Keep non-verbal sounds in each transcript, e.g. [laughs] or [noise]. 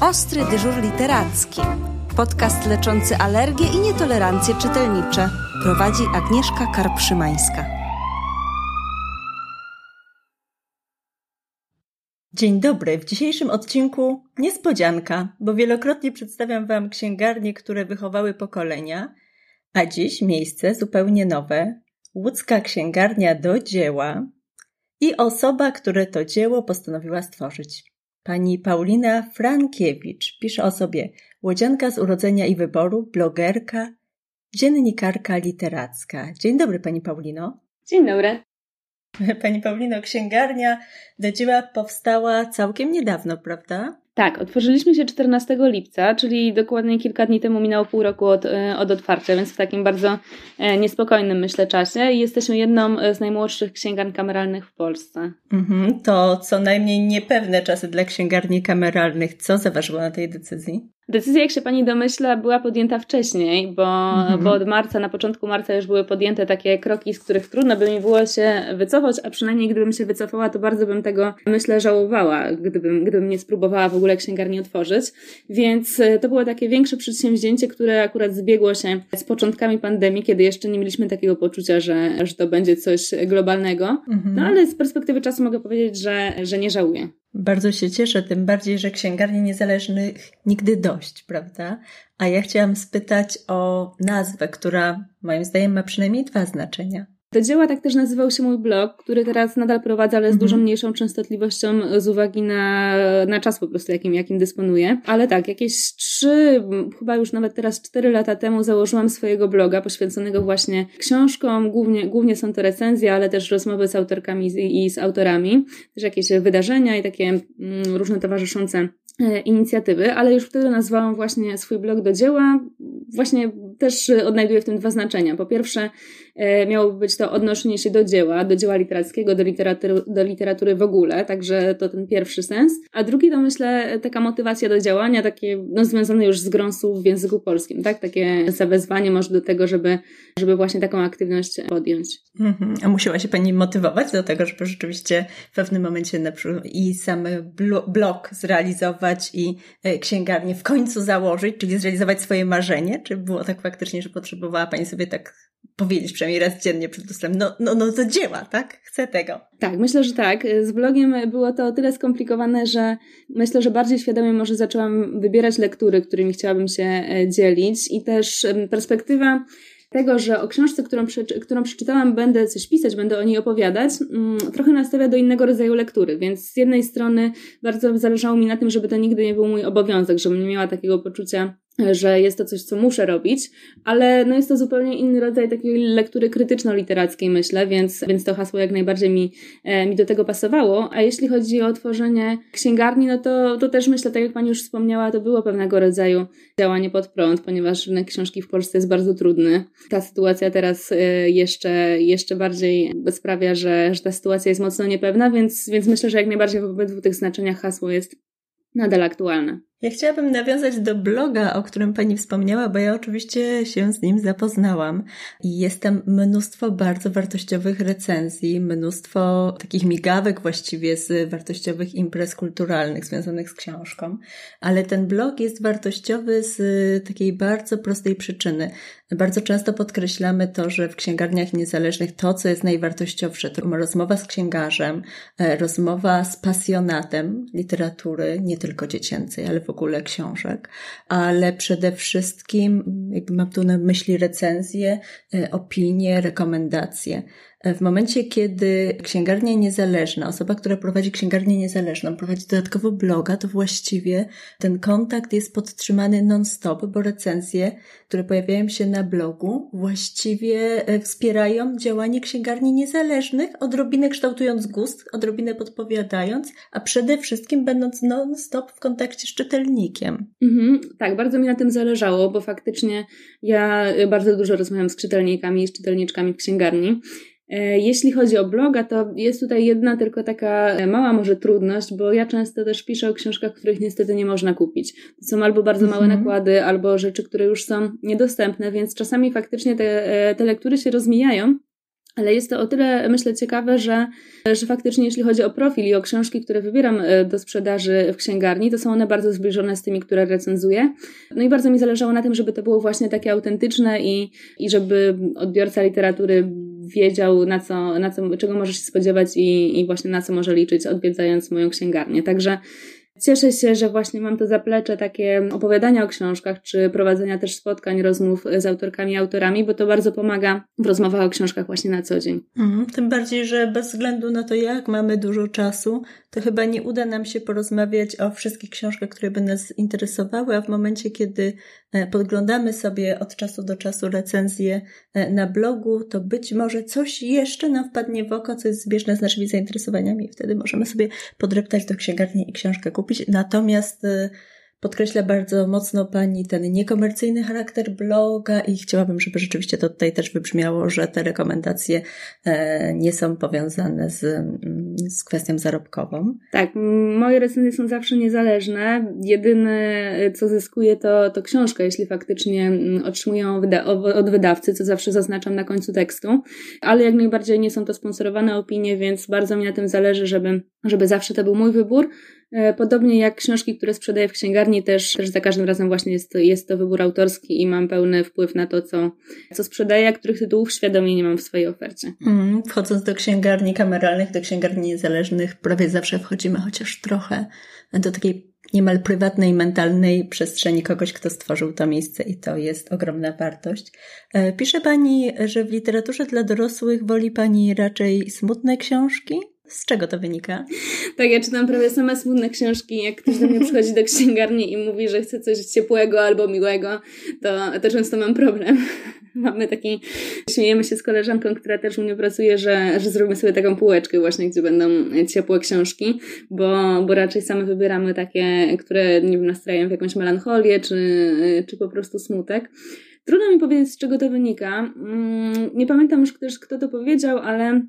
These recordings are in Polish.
Ostry dyżur literacki. Podcast leczący alergie i nietolerancje czytelnicze. Prowadzi Agnieszka Karpszymańska. Dzień dobry. W dzisiejszym odcinku niespodzianka, bo wielokrotnie przedstawiam Wam księgarnie, które wychowały pokolenia, a dziś miejsce zupełnie nowe. Łódzka księgarnia do dzieła i osoba, która to dzieło postanowiła stworzyć. Pani Paulina Frankiewicz pisze o sobie łodzianka z urodzenia i wyboru, blogerka, dziennikarka literacka. Dzień dobry Pani Paulino. Dzień dobry. [laughs] Pani Paulino, księgarnia do dzieła powstała całkiem niedawno, prawda? Tak, otworzyliśmy się 14 lipca, czyli dokładnie kilka dni temu minęło pół roku od, e, od otwarcia, więc w takim bardzo e, niespokojnym, myślę, czasie. I jesteśmy jedną e, z najmłodszych księgarni kameralnych w Polsce. Mhm, to co najmniej niepewne czasy dla księgarni kameralnych. Co zaważyło na tej decyzji? Decyzja, jak się pani domyśla, była podjęta wcześniej, bo, mhm. bo od marca, na początku marca już były podjęte takie kroki, z których trudno by mi było się wycofać, a przynajmniej gdybym się wycofała, to bardzo bym tego, myślę, żałowała, gdybym, gdybym nie spróbowała w ogóle księgarni otworzyć. Więc e, to było takie większe przedsięwzięcie, które akurat zbiegło się z początkami pandemii, kiedy jeszcze nie mieliśmy takiego poczucia, że, że to będzie coś globalnego. Mhm. No ale z perspektywy czasu mogę powiedzieć, że, że nie żałuję. Bardzo się cieszę, tym bardziej, że księgarni niezależnych nigdy dość, prawda? A ja chciałam spytać o nazwę, która moim zdaniem ma przynajmniej dwa znaczenia. Do dzieła tak też nazywał się mój blog, który teraz nadal prowadzę, ale z mhm. dużo mniejszą częstotliwością z uwagi na, na czas po prostu, jakim, jakim dysponuję. Ale tak, jakieś trzy, chyba już nawet teraz cztery lata temu założyłam swojego bloga poświęconego właśnie książkom. Głównie, głównie są to recenzje, ale też rozmowy z autorkami i z autorami. Też jakieś wydarzenia i takie mm, różne towarzyszące E, inicjatywy, ale już wtedy nazwałam właśnie swój blog do dzieła. Właśnie też odnajduję w tym dwa znaczenia. Po pierwsze, e, miałoby być to odnoszenie się do dzieła, do dzieła literackiego, do literatury, do literatury w ogóle, także to ten pierwszy sens. A drugi to myślę taka motywacja do działania, takie no, związane już z grą słów w języku polskim, tak? Takie zawezwanie może do tego, żeby, żeby właśnie taką aktywność podjąć. Mhm. A musiała się Pani motywować do tego, żeby rzeczywiście w pewnym momencie na i sam blog zrealizować, i e, księgarnię w końcu założyć, czyli zrealizować swoje marzenie? Czy było tak faktycznie, że potrzebowała Pani sobie tak powiedzieć przynajmniej raz dziennie przed lustrem, no, no, no to dzieła, tak? Chcę tego. Tak, myślę, że tak. Z blogiem było to o tyle skomplikowane, że myślę, że bardziej świadomie może zaczęłam wybierać lektury, którymi chciałabym się e, dzielić i też perspektywa tego, że o książce, którą, którą przeczytałam, będę coś pisać, będę o niej opowiadać, mm, trochę nastawia do innego rodzaju lektury. Więc z jednej strony bardzo zależało mi na tym, żeby to nigdy nie był mój obowiązek, żebym nie miała takiego poczucia, że jest to coś, co muszę robić, ale no jest to zupełnie inny rodzaj takiej lektury krytyczno-literackiej, myślę, więc, więc to hasło jak najbardziej mi, e, mi do tego pasowało. A jeśli chodzi o tworzenie księgarni, no to, to też myślę, tak jak Pani już wspomniała, to było pewnego rodzaju działanie pod prąd, ponieważ rynek książki w Polsce jest bardzo trudny. Ta sytuacja teraz e, jeszcze, jeszcze bardziej sprawia, że, że ta sytuacja jest mocno niepewna, więc, więc myślę, że jak najbardziej w obydwu tych znaczeniach hasło jest nadal aktualne. Ja chciałabym nawiązać do bloga, o którym Pani wspomniała, bo ja oczywiście się z nim zapoznałam i jest tam mnóstwo bardzo wartościowych recenzji, mnóstwo takich migawek właściwie z wartościowych imprez kulturalnych związanych z książką, ale ten blog jest wartościowy z takiej bardzo prostej przyczyny. Bardzo często podkreślamy to, że w księgarniach niezależnych to, co jest najwartościowsze, to rozmowa z księgarzem, e, rozmowa z pasjonatem literatury, nie tylko dziecięcej, ale w ogóle książek, ale przede wszystkim, jakby mam tu na myśli recenzje, e, opinie, rekomendacje. W momencie, kiedy księgarnia niezależna, osoba, która prowadzi księgarnię niezależną, prowadzi dodatkowo bloga, to właściwie ten kontakt jest podtrzymany non-stop, bo recenzje, które pojawiają się na blogu, właściwie e, wspierają działanie księgarni niezależnych, odrobinę kształtując gust, odrobinę podpowiadając, a przede wszystkim będąc non-stop w kontakcie z czytelnikiem. Mhm, tak, bardzo mi na tym zależało, bo faktycznie ja bardzo dużo rozmawiam z czytelnikami z czytelniczkami w księgarni. E, jeśli chodzi o bloga, to jest tutaj jedna tylko taka mała może trudność, bo ja często też piszę o książkach, których niestety nie można kupić. To są albo bardzo małe mhm. nakłady, albo rzeczy, które już są niedostępne, więc czasami faktycznie te, e, te lektury się rozmijają, ale jest to o tyle, myślę, ciekawe, że, że faktycznie jeśli chodzi o profil i o książki, które wybieram e, do sprzedaży w księgarni, to są one bardzo zbliżone z tymi, które recenzuję. No i bardzo mi zależało na tym, żeby to było właśnie takie autentyczne i, i żeby odbiorca literatury wiedział, na co, na co, czego może się spodziewać i, i właśnie na co może liczyć, odwiedzając moją księgarnię. Także Cieszę się, że właśnie mam to zaplecze takie opowiadania o książkach, czy prowadzenia też spotkań, rozmów z autorkami i autorami, bo to bardzo pomaga w rozmowach o książkach właśnie na co dzień. Mhm, tym bardziej, że bez względu na to, jak mamy dużo czasu, to chyba nie uda nam się porozmawiać o wszystkich książkach, które by nas interesowały, a w momencie, kiedy podglądamy sobie od czasu do czasu recenzje e, na blogu, to być może coś jeszcze nam wpadnie w oko, co jest zbieżne z naszymi zainteresowaniami i wtedy możemy sobie podreptać do księgarni i książkę kupić. Natomiast e, podkreśla bardzo mocno Pani ten niekomercyjny charakter bloga i chciałabym, żeby rzeczywiście to tutaj też wybrzmiało, że te rekomendacje e, nie są powiązane z, mm, z kwestią zarobkową. Tak, moje recenzje są zawsze niezależne. Jedyne, co zyskuje, to, to książka, jeśli faktycznie mm, otrzymuję od wydawcy, co zawsze zaznaczam na końcu tekstu, ale jak najbardziej nie są to sponsorowane opinie, więc bardzo mi na tym zależy, żeby, żeby zawsze to był mój wybór. E, podobnie jak książki, które sprzedaję w księgarni, też, też za każdym razem właśnie jest to, jest to wybór autorski i mam pełny wpływ na to, co, co sprzedaję, a których tytułów świadomie nie mam w swojej ofercie. Mm, wchodząc do księgarni kameralnych, do księgarni niezależnych, prawie zawsze wchodzimy chociaż trochę do takiej niemal prywatnej, mentalnej przestrzeni kogoś, kto stworzył to miejsce i to jest ogromna wartość. E, pisze Pani, że w literaturze dla dorosłych woli Pani raczej smutne książki? Z czego to wynika? Tak, ja czytam prawie same smutne książki. Jak ktoś do mnie przychodzi do księgarni i mówi, że chce coś ciepłego albo miłego, to, to często mam problem. [laughs] Mamy taki, śmiejemy się z koleżanką, która też u mnie pracuje, że, że zrobimy sobie taką półeczkę właśnie, gdzie będą ciepłe książki, bo, bo raczej same wybieramy takie, które nie wiem, nastrajają w jakąś melancholię, czy, czy po prostu smutek. Trudno mi powiedzieć, z czego to wynika. Mm, nie pamiętam już kto to powiedział, ale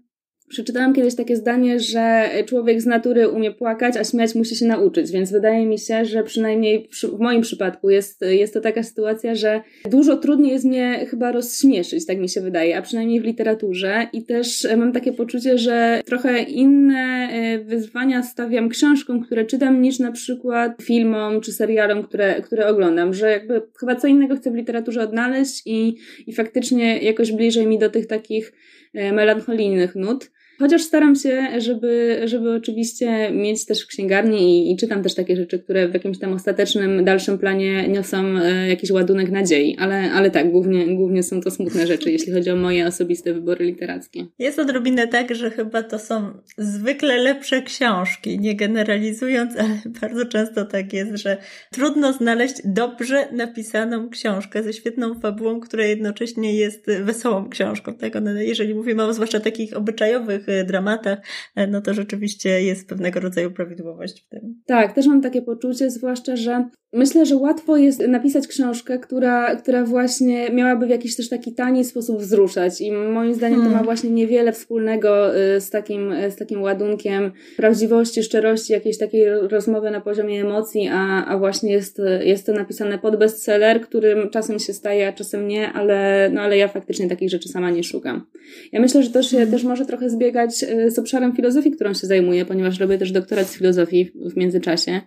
Przeczytałam kiedyś takie zdanie, że człowiek z natury umie płakać, a śmiać musi się nauczyć, więc wydaje mi się, że przynajmniej w moim przypadku jest, jest to taka sytuacja, że dużo trudniej jest mnie chyba rozśmieszyć, tak mi się wydaje, a przynajmniej w literaturze i też mam takie poczucie, że trochę inne e, wyzwania stawiam książkom, które czytam, niż na przykład filmom czy serialom, które, które oglądam, że jakby chyba co innego chcę w literaturze odnaleźć i, i faktycznie jakoś bliżej mi do tych takich e, melancholijnych nut. Chociaż staram się, żeby, żeby oczywiście mieć też w księgarni i, i, czytam też takie rzeczy, które w jakimś tam ostatecznym, dalszym planie niosą e, jakiś ładunek nadziei, ale, ale tak, głównie, głównie są to smutne rzeczy, [laughs] jeśli chodzi o moje osobiste wybory literackie. Jest odrobinę tak, że chyba to są zwykle lepsze książki, nie generalizując, ale [laughs] bardzo często tak jest, że trudno znaleźć dobrze napisaną książkę ze świetną fabułą, która jednocześnie jest wesołą książką. Tak? Jeżeli mówimy o zwłaszcza takich obyczajowych dramatach, e, no to rzeczywiście jest pewnego rodzaju prawidłowość w tym. Tak, też mam takie poczucie, zwłaszcza, że myślę, że łatwo jest napisać książkę, która, która właśnie miałaby w jakiś też taki tani sposób wzruszać i moim zdaniem to ma hmm. właśnie niewiele wspólnego y, z takim, z takim ładunkiem prawdziwości, szczerości, jakiejś takiej rozmowy na poziomie emocji, a, a właśnie jest, jest to napisane pod bestseller, którym czasem się staje, a czasem nie, ale, no ale ja faktycznie takich rzeczy sama nie szukam. Ja myślę, że to się hmm. też może trochę zbiega biegać e, z obszarem filozofii, którą się zajmuję, ponieważ robię też doktorat z filozofii w międzyczasie.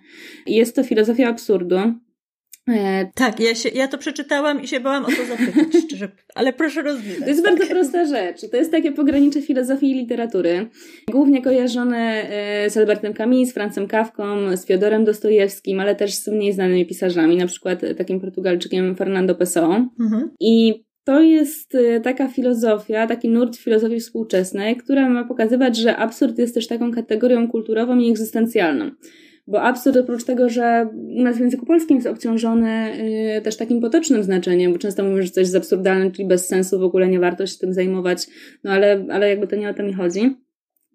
Jest to filozofia absurdu. E, tak, ja, się, ja to przeczytałam i się bałam o to zapytać, [laughs] szczerze, ale proszę rozwijać. To jest tak. bardzo prosta rzecz. To jest takie pogranicze filozofii i literatury, głównie kojarzone e, z Albertem Camus, z Francem Kawką, z Fiodorem Dostojewskim, ale też z mniej znanymi pisarzami, na przykład takim Portugalczykiem Fernando Pessoa. Mhm. I to jest y, taka filozofia, taki nurt filozofii współczesnej, która ma pokazywać, że absurd jest też taką kategorią kulturową i egzystencjalną. Bo absurd oprócz tego, że u nas w języku polskim jest obciążony y, też takim potocznym znaczeniem, bo często mówimy, że coś jest absurdalne, czyli bez sensu, w ogóle nie warto się tym zajmować, no ale, ale jakby to nie o to mi chodzi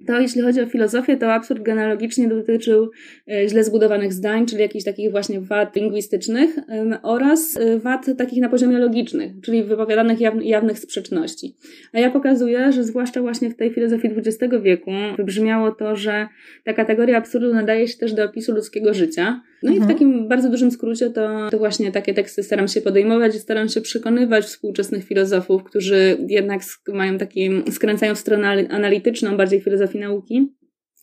to jeśli chodzi o filozofię, to absurd genealogicznie dotyczył e, źle zbudowanych zdań, czyli jakichś takich właśnie wad lingwistycznych oraz e, wad takich na poziomie logicznych, czyli wypowiadanych jawnych sprzeczności. A ja pokazuję, że zwłaszcza właśnie w tej filozofii XX wieku wybrzmiało to, że ta kategoria absurdu nadaje się też do opisu ludzkiego życia, No mhm. i w mhm. takim bardzo dużym skrócie to, to właśnie takie teksty staram się podejmować i staram się przekonywać współczesnych filozofów, którzy jednak mają taki, skręcają w stronę analityczną, bardziej filozofii nauki,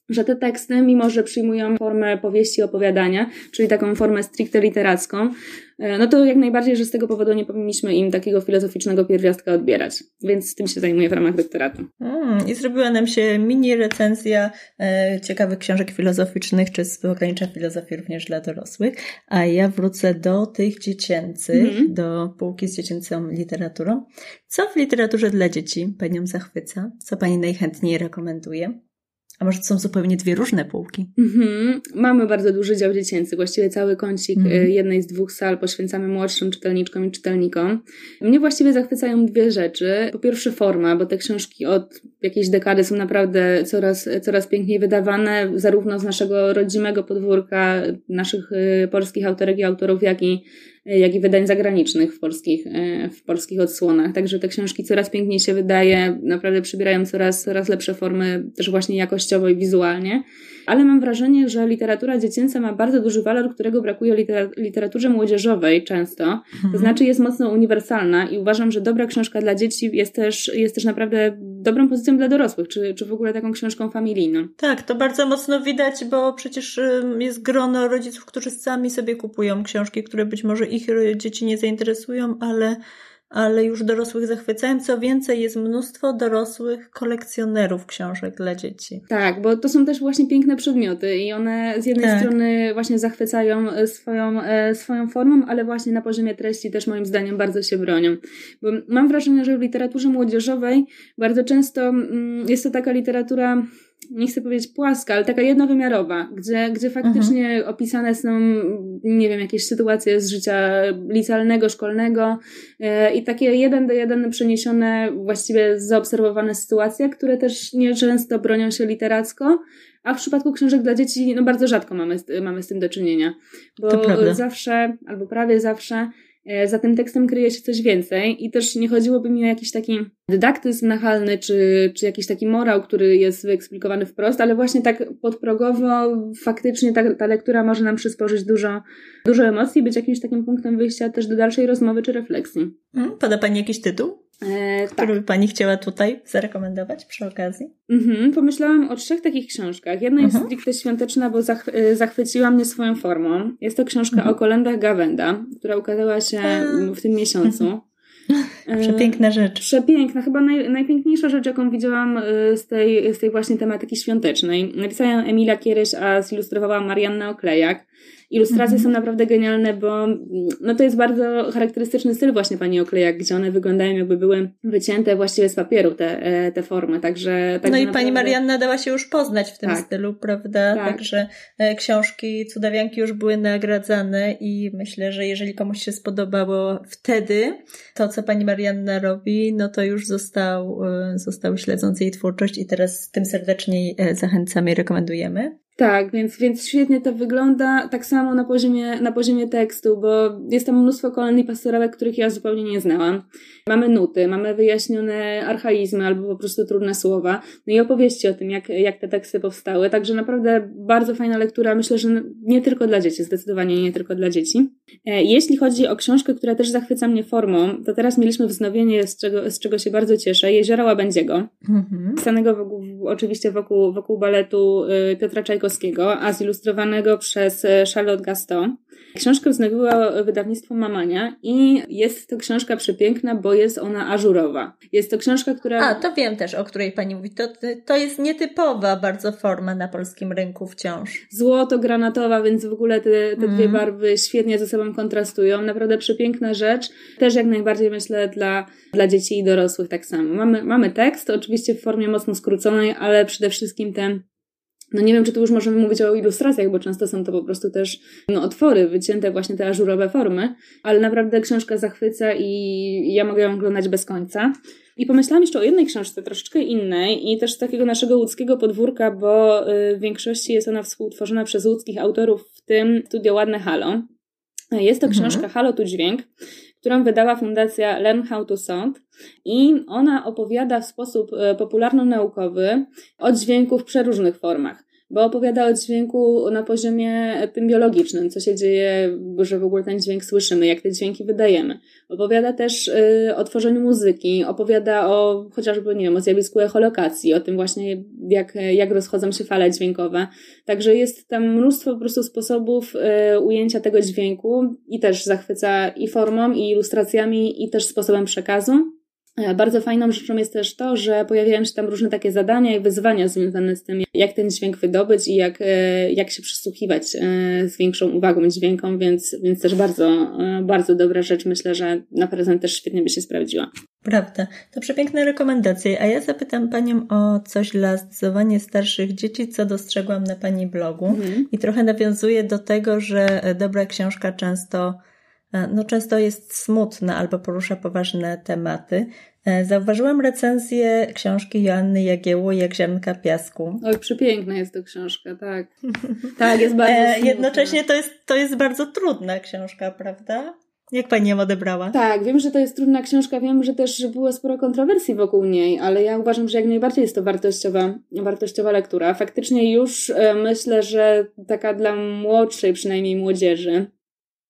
że te teksty, mimo że przyjmują formę powieści opowiadania, czyli taką formę stricte literacką, no to jak najbardziej, że z tego powodu nie powinniśmy im takiego filozoficznego pierwiastka odbierać. Więc tym się zajmuję w ramach doktoratu. Mm, I zrobiła nam się mini recenzja e, ciekawych książek filozoficznych, czy z ogranicza filozofii również dla dorosłych. A ja wrócę do tych dziecięcych, mm. do półki z dziecięcą literaturą. Co w literaturze dla dzieci Panią zachwyca? Co Pani najchętniej rekomenduje? A może to są zupełnie dwie różne półki? Mhm. Mamy bardzo duży dział dziecięcy, właściwie cały kącik mhm. jednej z dwóch sal poświęcamy młodszym czytelniczkom i czytelnikom. Mnie właściwie zachwycają dwie rzeczy. Po pierwsze forma, bo te książki od jakiejś dekady są naprawdę coraz, coraz piękniej wydawane, zarówno z naszego rodzimego podwórka, naszych y, polskich autorek i autorów, jak i jak i wydań zagranicznych w polskich, e, w polskich odsłonach. Także te książki coraz piękniej się wydaje, naprawdę przybierają coraz, coraz lepsze formy, też właśnie jakościowo i wizualnie ale mam wrażenie, że literatura dziecięca ma bardzo duży walor, którego brakuje literaturze młodzieżowej często. Mhm. To znaczy jest mocno uniwersalna i uważam, że dobra książka dla dzieci jest też, jest też naprawdę dobrą pozycją dla dorosłych, czy, czy w ogóle taką książką familijną. Tak, to bardzo mocno widać, bo przecież jest grono rodziców, którzy sami sobie kupują książki, które być może ich dzieci nie zainteresują, ale ale już dorosłych zachwycają. Co więcej, jest mnóstwo dorosłych kolekcjonerów książek dla dzieci. Tak, bo to są też właśnie piękne przedmioty i one z jednej tak. strony właśnie zachwycają e, swoją, e, swoją formą, ale właśnie na poziomie treści też moim zdaniem bardzo się bronią. Bo mam wrażenie, że w literaturze młodzieżowej bardzo często mm, jest to taka literatura nie chcę powiedzieć płaska, ale taka jednowymiarowa, gdzie, gdzie faktycznie mhm. opisane są, nie wiem, jakieś sytuacje z życia licealnego, szkolnego e, i takie jeden do jeden przeniesione, właściwie zaobserwowane sytuacje, które też nieczęsto bronią się literacko, a w przypadku książek dla dzieci, no bardzo rzadko mamy, mamy z tym do czynienia, bo zawsze, albo prawie zawsze za tym tekstem kryje się coś więcej i też nie chodziłoby mi o jakiś taki dydaktyzm nachalny, czy, czy jakiś taki morał, który jest wyeksplikowany wprost, ale właśnie tak podprogowo faktycznie ta, ta lektura może nam przysporzyć dużo, dużo emocji, być jakimś takim punktem wyjścia też do dalszej rozmowy czy refleksji. Hmm, poda Pani jakiś tytuł? E, który tak. by Pani chciała tutaj zarekomendować przy okazji? Mhm, pomyślałam o trzech takich książkach. Jedna jest mhm. stricte świąteczna, bo zach e, zachwyciła mnie swoją formą. Jest to książka mhm. o kolendach Gawenda, która ukazała się w tym miesiącu. [laughs] E, Przepiękna rzecz. Przepiękna, chyba naj, najpiękniejsza rzecz, jaką widziałam e, z tej, z tej właśnie tematyki świątecznej. Napisała ją Emilia Kieryś, a zilustrowała Marianna Oklejak. Ilustracje są naprawdę genialne, bo no to jest bardzo charakterystyczny styl właśnie pani Oklejak, gdzie one wyglądają jakby były wycięte właściwie z papieru te, e, te formy, także... także no i naprawdę... pani Marianna dała się już poznać w tym tak. stylu, prawda? Tak. Także e, książki Cudawianki już były nagradzane i myślę, że jeżeli komuś się spodobało wtedy to, co pani Marianna robi, no to już został, e, został śledzący jej twórczość i teraz tym serdeczniej zachęcamy i rekomendujemy. Tak, więc, więc świetnie to wygląda. Tak samo na poziomie, na poziomie tekstu, bo jest tam mnóstwo kolęd i pastorałek, których ja zupełnie nie znałam. Mamy nuty, mamy wyjaśnione archaizmy albo po prostu trudne słowa. No i opowieści o tym, jak, jak te teksty powstały. Także naprawdę bardzo fajna lektura. Myślę, że nie tylko dla dzieci, zdecydowanie nie tylko dla dzieci. E, jeśli chodzi o książkę, która też zachwyca mnie formą, to teraz mieliśmy wznowienie, z czego, z czego się bardzo cieszę, Jeziora Łabędziego. Mhm. Pisanego wokół, oczywiście wokół, wokół baletu y, Piotra Czajkowskiego a zilustrowanego przez e, Charlotte Gaston. Książkę wznowiło wydawnictwo Mamania i jest to książka przepiękna, bo jest ona ażurowa. Jest to książka, która... A, to wiem też, o której pani mówi. To, to jest nietypowa bardzo forma na polskim rynku wciąż. Złoto-granatowa, więc w ogóle te, te mm. dwie barwy świetnie ze sobą kontrastują. Naprawdę przepiękna rzecz. Też jak najbardziej myślę dla, dla dzieci i dorosłych tak samo. Mamy, mamy tekst, oczywiście w formie mocno skróconej, ale przede wszystkim ten no nie wiem, czy tu już możemy mówić o ilustracjach, bo często są to po prostu też no, otwory, wycięte właśnie te ażurowe formy, ale naprawdę książka zachwyca i ja mogę ją oglądać bez końca. I pomyślałam jeszcze o jednej książce, troszeczkę innej i też z takiego naszego łódzkiego podwórka, bo y, w większości jest ona współtworzona przez łódzkich autorów, w tym studio Ładne Halo. Jest to mhm. książka mhm. Halo tu dźwięk, którą wydała fundacja Learn How to Sound i ona opowiada w sposób e, popularno-naukowy o dźwięku w przeróżnych formach. Bo opowiada o dźwięku na poziomie tym biologicznym, co się dzieje, że w ogóle ten dźwięk słyszymy, jak te dźwięki wydajemy. Opowiada też y, o tworzeniu muzyki, opowiada o chociażby, nie wiem, o zjawisku echolokacji, o tym właśnie, jak, jak rozchodzą się fale dźwiękowe. Także jest tam mnóstwo po prostu sposobów y, ujęcia tego dźwięku i też zachwyca i formą, i ilustracjami, i też sposobem przekazu. E, bardzo fajną rzeczą jest też to, że pojawiają się tam różne takie zadania i wyzwania związane z tym, jak ten dźwięk wydobyć i jak, e, jak się przysłuchiwać e, z większą uwagą dźwiękom, więc, więc też bardzo, bardzo dobra rzecz. Myślę, że na prezent też świetnie by się sprawdziła. Prawda. To przepiękne rekomendacje. A ja zapytam Panią o coś dla zdecydowanie starszych dzieci, co dostrzegłam na Pani blogu. Mhm. I trochę nawiązuję do tego, że dobra książka często no często jest smutna albo porusza poważne tematy. E, zauważyłam recenzję książki Joanny Jagiełło Jak ziarnka piasku. Oj, przepiękna jest to książka, tak. [laughs] tak, jest bardzo e, smutna. Jednocześnie to jest, to jest bardzo trudna książka, prawda? Jak pani ją odebrała? Tak, wiem, że to jest trudna książka, wiem, że też było sporo kontrowersji wokół niej, ale ja uważam, że jak najbardziej jest to wartościowa, wartościowa lektura. Faktycznie już myślę, że taka dla młodszej przynajmniej młodzieży,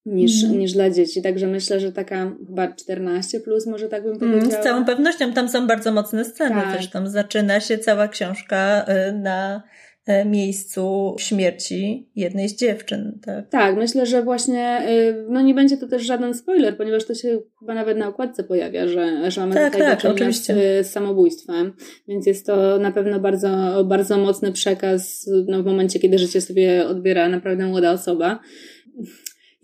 niż, mm. niż dla dzieci. Także myślę, że taka chyba 14 plus, może tak bym mhm, powiedziała. z całą pewnością tam są bardzo mocne sceny. Tak. Zresztą zaczyna się cała książka y, na y, miejscu śmierci jednej z dziewczyn. Tak, tak myślę, że właśnie, y, no nie będzie to też żaden spoiler, ponieważ to się chyba nawet na okładce pojawia, że, że mamy tak, tutaj tak, oczywiście. z samobójstwem, więc jest to na pewno bardzo, bardzo mocny przekaz no, w momencie, kiedy życie sobie odbiera naprawdę młoda osoba.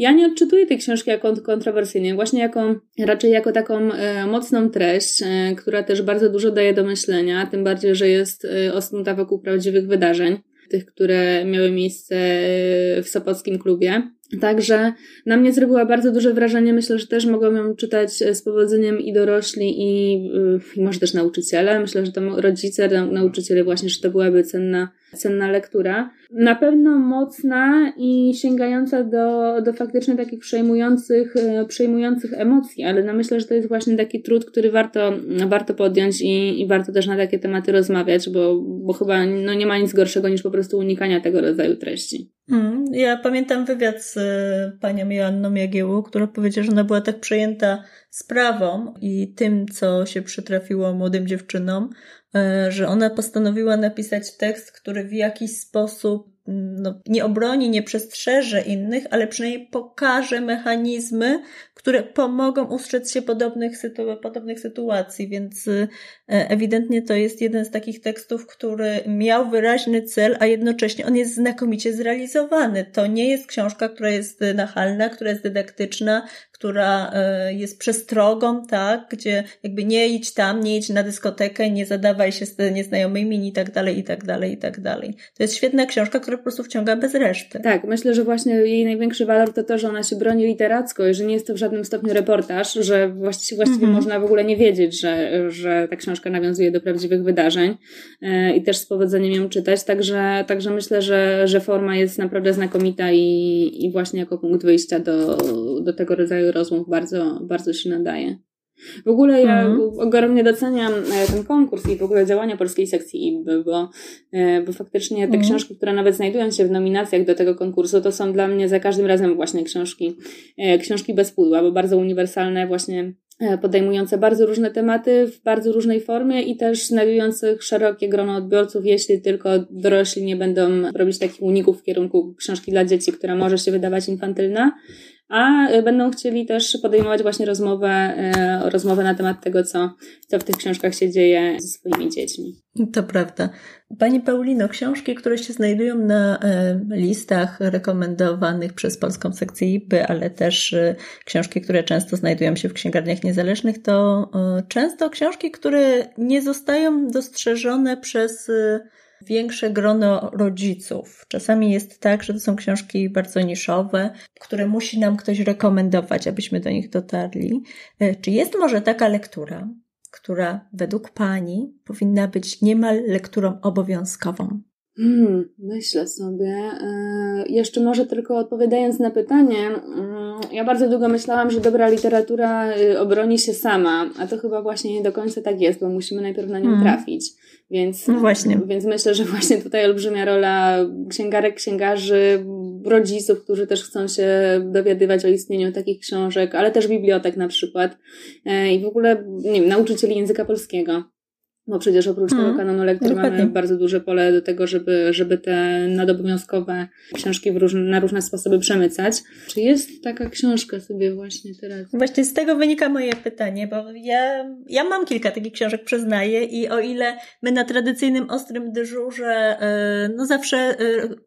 Ja nie odczytuję tej książki jako kontrowersyjnie, właśnie jako, raczej jako taką e, mocną treść, e, która też bardzo dużo daje do myślenia, tym bardziej, że jest e, osnuta wokół prawdziwych wydarzeń, tych, które miały miejsce e, w Sopockim klubie. Także na mnie zrobiła bardzo duże wrażenie. Myślę, że też mogą ją czytać e, z powodzeniem i dorośli, i, e, i może też nauczyciele. Myślę, że to rodzice, nauczyciele właśnie, że to byłaby cenna, cenna lektura. Na pewno mocna i sięgająca do, do faktycznie takich przejmujących, e, przejmujących emocji, ale no myślę, że to jest właśnie taki trud, który warto, warto podjąć i, i warto też na takie tematy rozmawiać, bo, bo chyba no nie ma nic gorszego niż po prostu unikania tego rodzaju treści. Mm, ja pamiętam wywiad z e, panią Joanną Jagiełą, która powiedziała, że ona była tak przejęta sprawą i tym, co się przytrafiło młodym dziewczynom, że ona postanowiła napisać tekst, który w jakiś sposób no, nie obroni, nie przestrzeże innych, ale przynajmniej pokaże mechanizmy, które pomogą ustrzec się podobnych, sytu podobnych sytuacji, więc e, ewidentnie to jest jeden z takich tekstów, który miał wyraźny cel, a jednocześnie on jest znakomicie zrealizowany. To nie jest książka, która jest nachalna, która jest dydaktyczna, która e, jest przestrogą, tak, gdzie jakby nie idź tam, nie idź na dyskotekę, nie zadawaj się z nieznajomymi i tak dalej, i tak dalej, i tak dalej. To jest świetna książka, która po prostu wciąga bez reszty. Tak, myślę, że właśnie jej największy walor to to, że ona się broni literacko i że nie jest to w żadnym stopniu reportaż, że właściwie, właściwie mm -hmm. można w ogóle nie wiedzieć, że, że ta książka nawiązuje do prawdziwych wydarzeń e, i też z powodzeniem ją czytać, także, także myślę, że, że forma jest naprawdę znakomita i, i właśnie jako punkt wyjścia do, do tego rodzaju rozmów bardzo, bardzo się nadaje. W ogóle ja mm. ogromnie doceniam e, ten konkurs i w ogóle działania polskiej sekcji IBY, bo, e, bo faktycznie te mm. książki, które nawet znajdują się w nominacjach do tego konkursu, to są dla mnie za każdym razem właśnie książki, e, książki bez pudła, bo bardzo uniwersalne właśnie podejmujące bardzo różne tematy w bardzo różnej formie i też znajdujących szerokie grono odbiorców, jeśli tylko dorośli nie będą robić takich uników w kierunku książki dla dzieci, która może się wydawać infantylna, a e, będą chcieli też podejmować właśnie rozmowę, e, rozmowę na temat tego, co, co w tych książkach się dzieje ze swoimi dziećmi. To prawda. Pani Paulino, książki, które się znajdują na e, listach rekomendowanych przez polską sekcję IPy, ale też książki, które często znajdują się w księgarniach niezależnych, to często książki, które nie zostają dostrzeżone przez większe grono rodziców. Czasami jest tak, że to są książki bardzo niszowe, które musi nam ktoś rekomendować, abyśmy do nich dotarli. E, czy jest może taka lektura, która według Pani powinna być niemal lekturą obowiązkową? Hmm, myślę sobie. E, jeszcze może tylko odpowiadając na pytanie, mm, ja bardzo długo myślałam, że dobra literatura y, obroni się sama, a to chyba właśnie nie do końca tak jest, bo musimy najpierw na nią hmm. trafić. Więc, no właśnie. więc myślę, że właśnie tutaj olbrzymia rola księgarek, księgarzy, rodziców, którzy też chcą się dowiadywać o istnieniu takich książek, ale też bibliotek na przykład e, i w ogóle, nie wiem, nauczycieli języka polskiego. Bo przecież oprócz hmm, tego kanonu lektur mamy bardzo duże pole do tego, żeby, żeby te nadobowiązkowe książki różne, na różne sposoby przemycać. Czy jest taka książka sobie właśnie teraz? Właśnie z tego wynika moje pytanie, bo ja, ja mam kilka takich książek, przyznaję, i o ile my na tradycyjnym ostrym dyżurze, e, no zawsze e,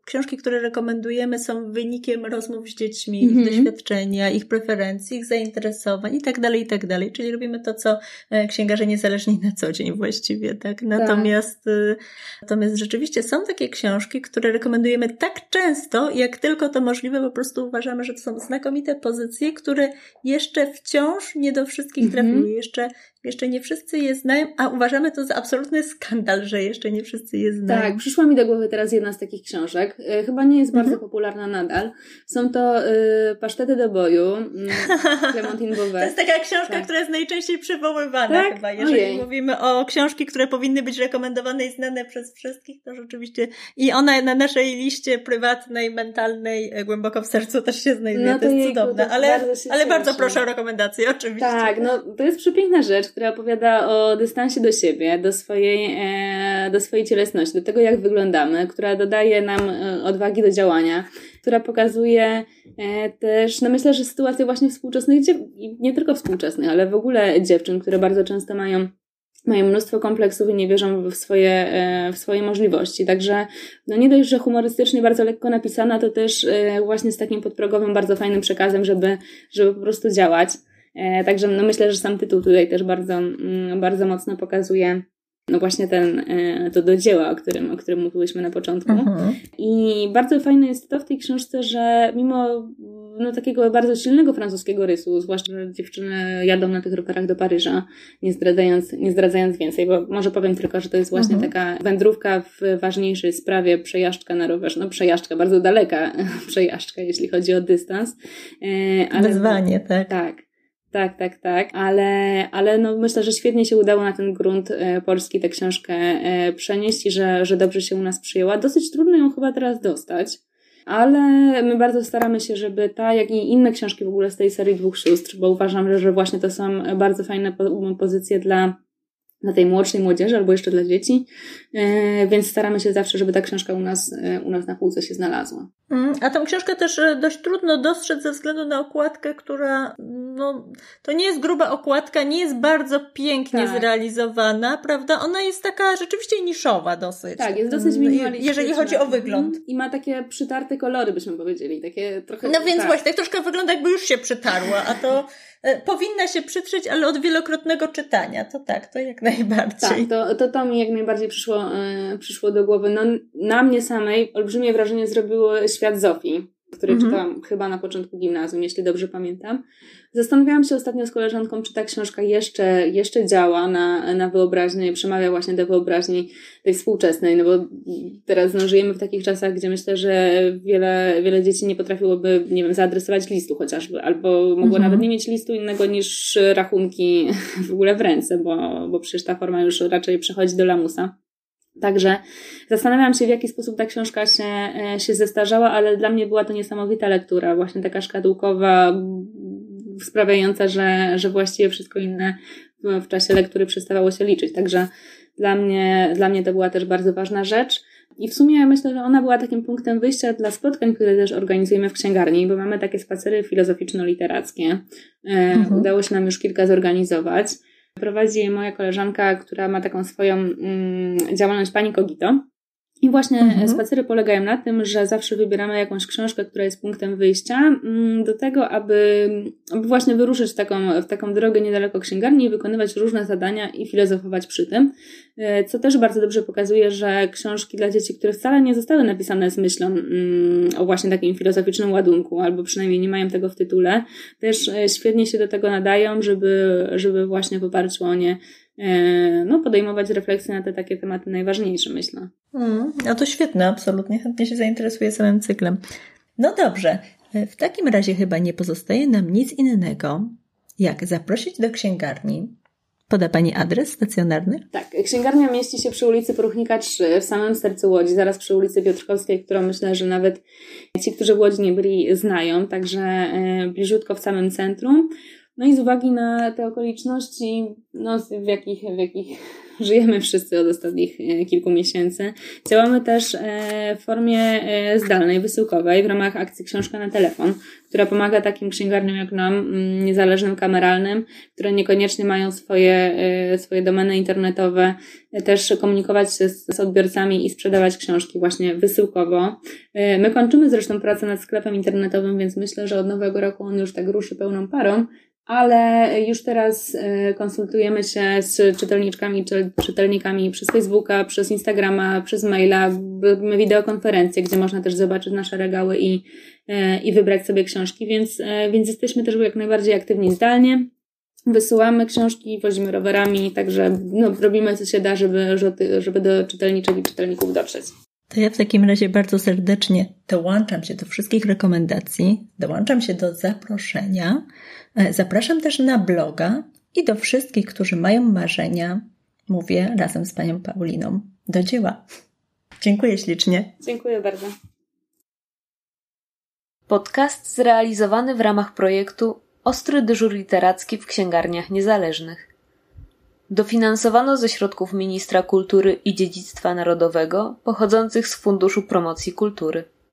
książki, które rekomendujemy są wynikiem rozmów z dziećmi, ich mhm. doświadczenia, ich preferencji, ich zainteresowań i tak dalej, i tak dalej. Czyli robimy to, co e, księgarze niezależni na co dzień właściwie właściwie, tak? Natomiast, tak. natomiast rzeczywiście są takie książki, które rekomendujemy tak często, jak tylko to możliwe, po prostu uważamy, że to są znakomite pozycje, które jeszcze wciąż nie do wszystkich mhm. trafiły, jeszcze jeszcze nie wszyscy je znają, a uważamy to za absolutny skandal, że jeszcze nie wszyscy je znają. Tak, przyszła mi do głowy teraz jedna z takich książek. E, chyba nie jest bardzo mhm. popularna nadal. Są to y, Pasztety do boju, y, [laughs] Clementine Beauvais. To jest taka książka, tak. która jest najczęściej przywoływana tak? chyba. Jeżeli Ojej. mówimy o książki, które powinny być rekomendowane i znane przez wszystkich, to rzeczywiście i ona na naszej liście prywatnej, mentalnej, e, głęboko w sercu też się znajduje. No to, to jest cudowne. Ale bardzo, ale bardzo proszę o rekomendację, oczywiście. Tak, no to jest przepiękna rzecz która opowiada o dystansie do siebie, do swojej, e, do swojej cielesności, do tego, jak wyglądamy, która dodaje nam e, odwagi do działania, która pokazuje e, też, no myślę, że sytuację właśnie współczesnych, nie tylko współczesnych, ale w ogóle dziewczyn, które bardzo często mają mają mnóstwo kompleksów i nie wierzą w swoje, w swoje możliwości. Także no nie dość, że humorystycznie bardzo lekko napisana, to też właśnie z takim podprogowym, bardzo fajnym przekazem, żeby, żeby po prostu działać. E, także no myślę, że sam tytuł tutaj też bardzo, mm, bardzo mocno pokazuje no właśnie ten, e, to do dzieła, o którym, o którym mówiłyśmy na początku. Mhm. I bardzo fajne jest to w tej książce, że mimo no, takiego bardzo silnego francuskiego rysu, zwłaszcza, że dziewczyny jadą na tych rowerach do Paryża, nie zdradzając, nie zdradzając więcej, bo może powiem tylko, że to jest właśnie mhm. taka wędrówka w ważniejszej sprawie, przejażdżka na rowerze, no przejażdżka, bardzo daleka [laughs] przejażdżka, jeśli chodzi o dystans. E, ale, Wyzwanie, tak. Tak. Tak, tak, tak, ale, ale no myślę, że świetnie się udało na ten grunt e, polski tę książkę e, przenieść i że, że dobrze się u nas przyjęła. Dosyć trudno ją chyba teraz dostać, ale my bardzo staramy się, żeby ta, jak i inne książki w ogóle z tej serii dwóch sióstr, bo uważam, że właśnie to są bardzo fajne pozycje dla dla tej młodszej młodzieży albo jeszcze dla dzieci, e, więc staramy się zawsze, żeby ta książka u nas, u nas na półce się znalazła. Mm, a tą książkę też e, dość trudno dostrzec ze względu na okładkę, która, no, to nie jest gruba okładka, nie jest bardzo pięknie tak. zrealizowana, prawda? Ona jest taka rzeczywiście niszowa dosyć. Tak, jest dosyć mm, minimalistyczna. Jeżeli chodzi o wygląd. I ma takie przytarte kolory, byśmy powiedzieli, takie trochę... No więc tak. właśnie, tak troszkę wygląda jakby już się przytarła, a to e, powinna się przytrzeć, ale od wielokrotnego czytania. To tak, to jak najbardziej. Tak, to, to, to mi jak najbardziej przyszło, yy, przyszło do głowy. No, na mnie samej olbrzymie wrażenie zrobiło Świat Zofii, który mhm. czytałam chyba na początku gimnazjum, jeśli dobrze pamiętam. Zastanawiałam się ostatnio z koleżanką, czy ta książka jeszcze, jeszcze działa na, na wyobraźnię, przemawia właśnie do wyobraźni tej współczesnej, no bo teraz no, żyjemy w takich czasach, gdzie myślę, że wiele, wiele dzieci nie potrafiłoby, nie wiem, zaadresować listu chociażby, albo mogło mhm. nawet nie mieć listu innego niż rachunki w ogóle w ręce, bo, bo przecież ta forma już raczej przechodzi do lamusa. Także zastanawiałam się, w jaki sposób ta książka się, e, się zestarzała, ale dla mnie była to niesamowita lektura, właśnie taka szkatułkowa, sprawiająca, że, że właściwie wszystko inne w czasie lektury przestawało się liczyć. Także dla mnie, dla mnie to była też bardzo ważna rzecz. I w sumie myślę, że ona była takim punktem wyjścia dla spotkań, które też organizujemy w księgarni, bo mamy takie spacery filozoficzno-literackie. E, mhm. Udało się nam już kilka zorganizować. Prowadzi moja koleżanka, która ma taką swoją mm, działalność Pani Kogito. I właśnie mhm. spacery polegają na tym, że zawsze wybieramy jakąś książkę, która jest punktem wyjścia mm, do tego, aby, aby właśnie wyruszyć w taką, w taką drogę niedaleko księgarni i wykonywać różne zadania i filozofować przy tym. E, co też bardzo dobrze pokazuje, że książki dla dzieci, które wcale nie zostały napisane z myślą mm, o właśnie takim filozoficznym ładunku, albo przynajmniej nie mają tego w tytule, też e, świetnie się do tego nadają, żeby, żeby właśnie w oparciu o nie e, no, podejmować refleksje na te takie tematy najważniejsze, myślę. Mm, no to świetne, absolutnie. Chętnie się zainteresuję samym cyklem. No dobrze, w takim razie chyba nie pozostaje nam nic innego, jak zaprosić do księgarni. Poda Pani adres stacjonarny? Tak, księgarnia mieści się przy ulicy Poruchnika 3, w samym sercu Łodzi, zaraz przy ulicy Piotrkowskiej, którą myślę, że nawet ci, którzy w Łodzi nie byli, znają, także e, bliżutko w samym centrum. No i z uwagi na te okoliczności, no, w jakich, w jakich [laughs] żyjemy wszyscy od ostatnich e, kilku miesięcy. Działamy też e, w formie e, zdalnej, wysyłkowej w ramach akcji Książka na telefon, która pomaga takim księgarniom jak nam, mm, niezależnym, kameralnym, które niekoniecznie mają swoje, swoje domeny internetowe, też komunikować się z, z odbiorcami i sprzedawać książki właśnie wysyłkowo. My kończymy zresztą pracę nad sklepem internetowym, więc myślę, że od nowego roku on już tak ruszy pełną parą, ale już teraz e, konsultujemy się z czytelniczkami czy czytelnikami przez Facebooka, przez Instagrama, przez maila, robimy wideokonferencje, gdzie można też zobaczyć nasze regały i, e, i wybrać sobie książki, więc, e, więc jesteśmy też jak najbardziej aktywni zdalnie. Wysyłamy książki, wozimy rowerami, także no, robimy co się da, żeby, żeby do czytelniczek i czytelników dotrzeć. To ja w takim razie bardzo serdecznie dołączam się do wszystkich rekomendacji, dołączam się do zaproszenia. E, zapraszam też na bloga i do wszystkich, którzy mają marzenia, mówię razem z panią Pauliną. Do dzieła. Dziękuję ślicznie. Dziękuję bardzo. Podcast zrealizowany w ramach projektu Ostry dyżur literacki w księgarniach niezależnych. Dofinansowano ze środków Ministra Kultury i Dziedzictwa Narodowego pochodzących z Funduszu Promocji Kultury.